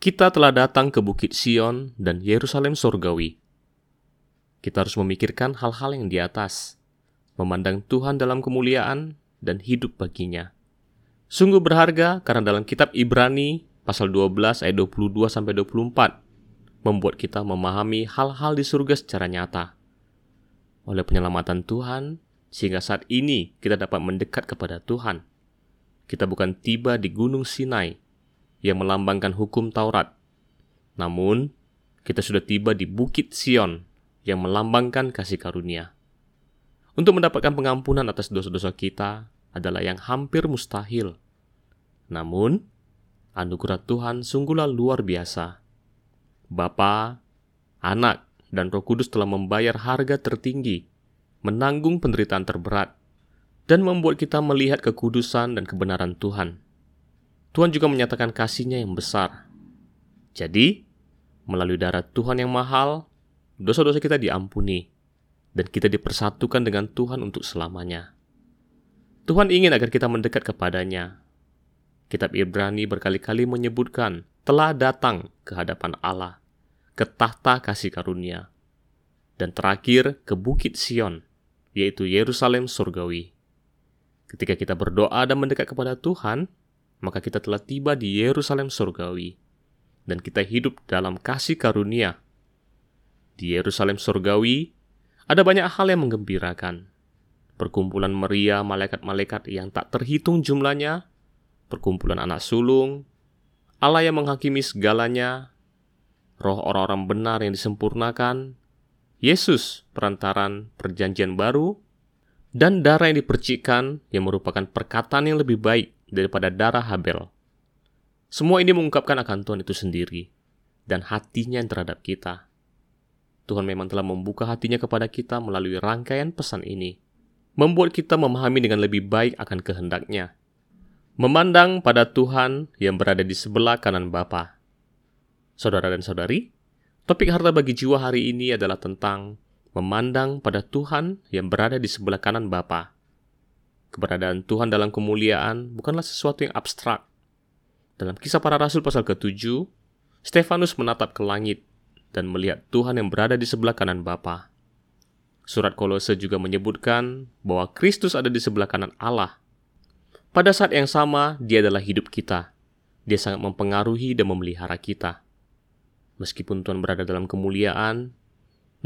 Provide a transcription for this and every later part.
Kita telah datang ke Bukit Sion dan Yerusalem Surgawi. Kita harus memikirkan hal-hal yang di atas, memandang Tuhan dalam kemuliaan dan hidup baginya. Sungguh berharga karena dalam kitab Ibrani pasal 12 ayat 22 sampai 24 membuat kita memahami hal-hal di surga secara nyata. Oleh penyelamatan Tuhan, sehingga saat ini kita dapat mendekat kepada Tuhan. Kita bukan tiba di Gunung Sinai yang melambangkan hukum Taurat. Namun, kita sudah tiba di Bukit Sion yang melambangkan kasih karunia. Untuk mendapatkan pengampunan atas dosa-dosa kita adalah yang hampir mustahil. Namun, anugerah Tuhan sungguhlah luar biasa. Bapa, Anak, dan Roh Kudus telah membayar harga tertinggi, menanggung penderitaan terberat, dan membuat kita melihat kekudusan dan kebenaran Tuhan. Tuhan juga menyatakan kasihnya yang besar. Jadi, melalui darah Tuhan yang mahal, dosa-dosa kita diampuni, dan kita dipersatukan dengan Tuhan untuk selamanya. Tuhan ingin agar kita mendekat kepadanya. Kitab Ibrani berkali-kali menyebutkan telah datang ke hadapan Allah, ke tahta kasih karunia, dan terakhir ke Bukit Sion, yaitu Yerusalem surgawi. Ketika kita berdoa dan mendekat kepada Tuhan, maka kita telah tiba di Yerusalem surgawi, dan kita hidup dalam kasih karunia. Di Yerusalem surgawi, ada banyak hal yang menggembirakan. Perkumpulan meriah malaikat-malaikat yang tak terhitung jumlahnya, perkumpulan anak sulung, Allah yang menghakimi segalanya, roh orang-orang benar yang disempurnakan, Yesus perantaran perjanjian baru, dan darah yang dipercikkan yang merupakan perkataan yang lebih baik daripada darah Habel. Semua ini mengungkapkan akan Tuhan itu sendiri dan hatinya yang terhadap kita. Tuhan memang telah membuka hatinya kepada kita melalui rangkaian pesan ini, membuat kita memahami dengan lebih baik akan kehendaknya. Memandang pada Tuhan yang berada di sebelah kanan Bapa. Saudara dan saudari, topik harta bagi jiwa hari ini adalah tentang memandang pada Tuhan yang berada di sebelah kanan Bapa. Keberadaan Tuhan dalam kemuliaan bukanlah sesuatu yang abstrak. Dalam kisah para rasul pasal ke-7, Stefanus menatap ke langit dan melihat Tuhan yang berada di sebelah kanan Bapa. Surat Kolose juga menyebutkan bahwa Kristus ada di sebelah kanan Allah. Pada saat yang sama, dia adalah hidup kita. Dia sangat mempengaruhi dan memelihara kita. Meskipun Tuhan berada dalam kemuliaan,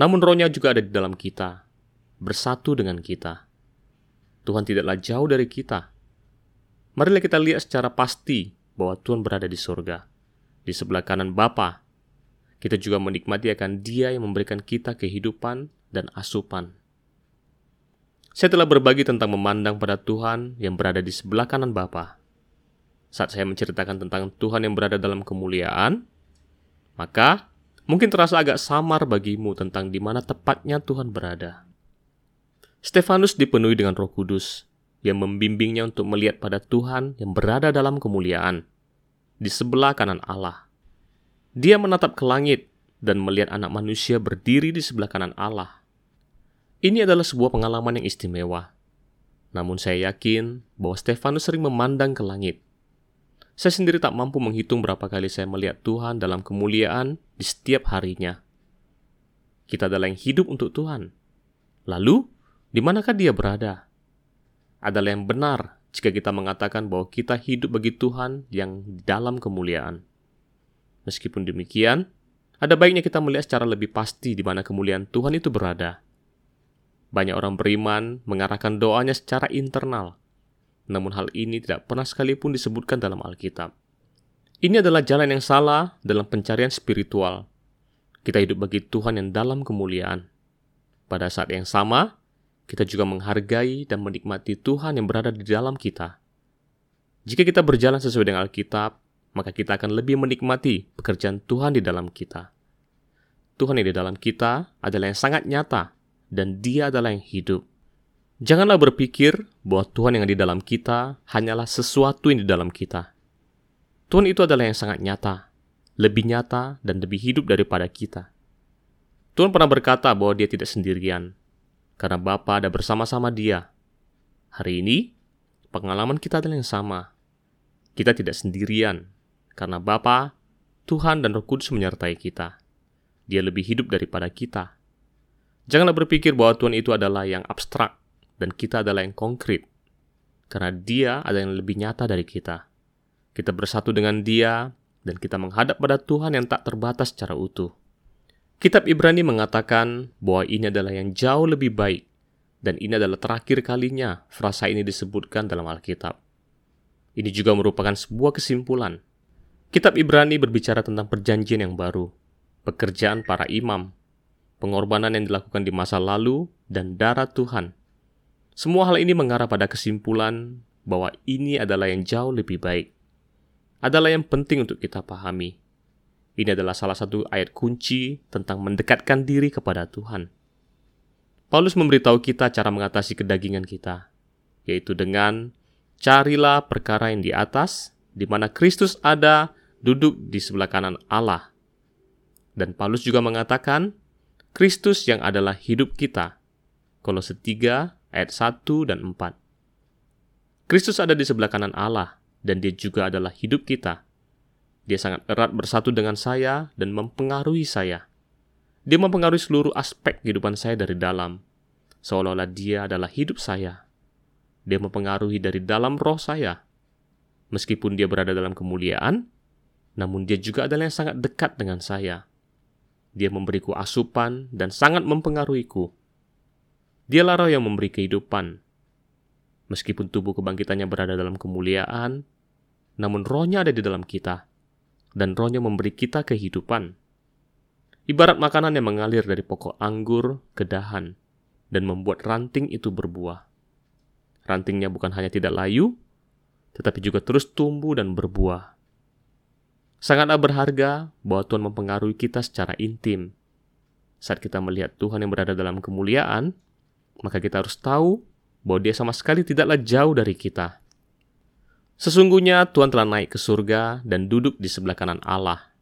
namun rohnya juga ada di dalam kita, bersatu dengan kita. Tuhan tidaklah jauh dari kita. Marilah kita lihat secara pasti bahwa Tuhan berada di surga, di sebelah kanan Bapa. Kita juga menikmati akan Dia yang memberikan kita kehidupan dan asupan. Saya telah berbagi tentang memandang pada Tuhan yang berada di sebelah kanan Bapa. Saat saya menceritakan tentang Tuhan yang berada dalam kemuliaan, maka mungkin terasa agak samar bagimu tentang di mana tepatnya Tuhan berada. Stefanus dipenuhi dengan Roh Kudus yang membimbingnya untuk melihat pada Tuhan yang berada dalam kemuliaan di sebelah kanan Allah. Dia menatap ke langit dan melihat anak manusia berdiri di sebelah kanan Allah. Ini adalah sebuah pengalaman yang istimewa. Namun saya yakin bahwa Stefanus sering memandang ke langit. Saya sendiri tak mampu menghitung berapa kali saya melihat Tuhan dalam kemuliaan di setiap harinya. Kita adalah yang hidup untuk Tuhan. Lalu, di manakah dia berada? Adalah yang benar jika kita mengatakan bahwa kita hidup bagi Tuhan yang dalam kemuliaan. Meskipun demikian, ada baiknya kita melihat secara lebih pasti di mana kemuliaan Tuhan itu berada. Banyak orang beriman mengarahkan doanya secara internal, namun hal ini tidak pernah sekalipun disebutkan dalam Alkitab. Ini adalah jalan yang salah dalam pencarian spiritual. Kita hidup bagi Tuhan yang dalam kemuliaan. Pada saat yang sama, kita juga menghargai dan menikmati Tuhan yang berada di dalam kita. Jika kita berjalan sesuai dengan Alkitab, maka kita akan lebih menikmati pekerjaan Tuhan di dalam kita. Tuhan yang di dalam kita adalah yang sangat nyata, dan Dia adalah yang hidup. Janganlah berpikir bahwa Tuhan yang di dalam kita hanyalah sesuatu yang di dalam kita. Tuhan itu adalah yang sangat nyata, lebih nyata dan lebih hidup daripada kita. Tuhan pernah berkata bahwa Dia tidak sendirian, karena Bapa ada bersama-sama dia. Hari ini, pengalaman kita adalah yang sama. Kita tidak sendirian, karena Bapa Tuhan dan Roh Kudus menyertai kita. Dia lebih hidup daripada kita. Janganlah berpikir bahwa Tuhan itu adalah yang abstrak dan kita adalah yang konkret. Karena Dia ada yang lebih nyata dari kita. Kita bersatu dengan Dia dan kita menghadap pada Tuhan yang tak terbatas secara utuh. Kitab Ibrani mengatakan bahwa ini adalah yang jauh lebih baik dan ini adalah terakhir kalinya frasa ini disebutkan dalam Alkitab. Ini juga merupakan sebuah kesimpulan. Kitab Ibrani berbicara tentang perjanjian yang baru, pekerjaan para imam, pengorbanan yang dilakukan di masa lalu, dan darah Tuhan. Semua hal ini mengarah pada kesimpulan bahwa ini adalah yang jauh lebih baik. Adalah yang penting untuk kita pahami. Ini adalah salah satu ayat kunci tentang mendekatkan diri kepada Tuhan. Paulus memberitahu kita cara mengatasi kedagingan kita, yaitu dengan Carilah perkara yang di atas, di mana Kristus ada duduk di sebelah kanan Allah. Dan Paulus juga mengatakan, Kristus yang adalah hidup kita. Kolose 3 ayat 1 dan 4. Kristus ada di sebelah kanan Allah, dan dia juga adalah hidup kita. Dia sangat erat bersatu dengan saya dan mempengaruhi saya. Dia mempengaruhi seluruh aspek kehidupan saya dari dalam, seolah-olah dia adalah hidup saya dia mempengaruhi dari dalam roh saya. Meskipun dia berada dalam kemuliaan, namun dia juga adalah yang sangat dekat dengan saya. Dia memberiku asupan dan sangat mempengaruhiku. Dialah roh yang memberi kehidupan. Meskipun tubuh kebangkitannya berada dalam kemuliaan, namun rohnya ada di dalam kita, dan rohnya memberi kita kehidupan. Ibarat makanan yang mengalir dari pokok anggur ke dahan, dan membuat ranting itu berbuah. Rantingnya bukan hanya tidak layu, tetapi juga terus tumbuh dan berbuah. Sangatlah berharga bahwa Tuhan mempengaruhi kita secara intim. Saat kita melihat Tuhan yang berada dalam kemuliaan, maka kita harus tahu bahwa Dia sama sekali tidaklah jauh dari kita. Sesungguhnya Tuhan telah naik ke surga dan duduk di sebelah kanan Allah.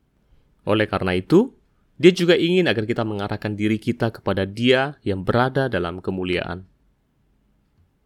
Oleh karena itu, Dia juga ingin agar kita mengarahkan diri kita kepada Dia yang berada dalam kemuliaan.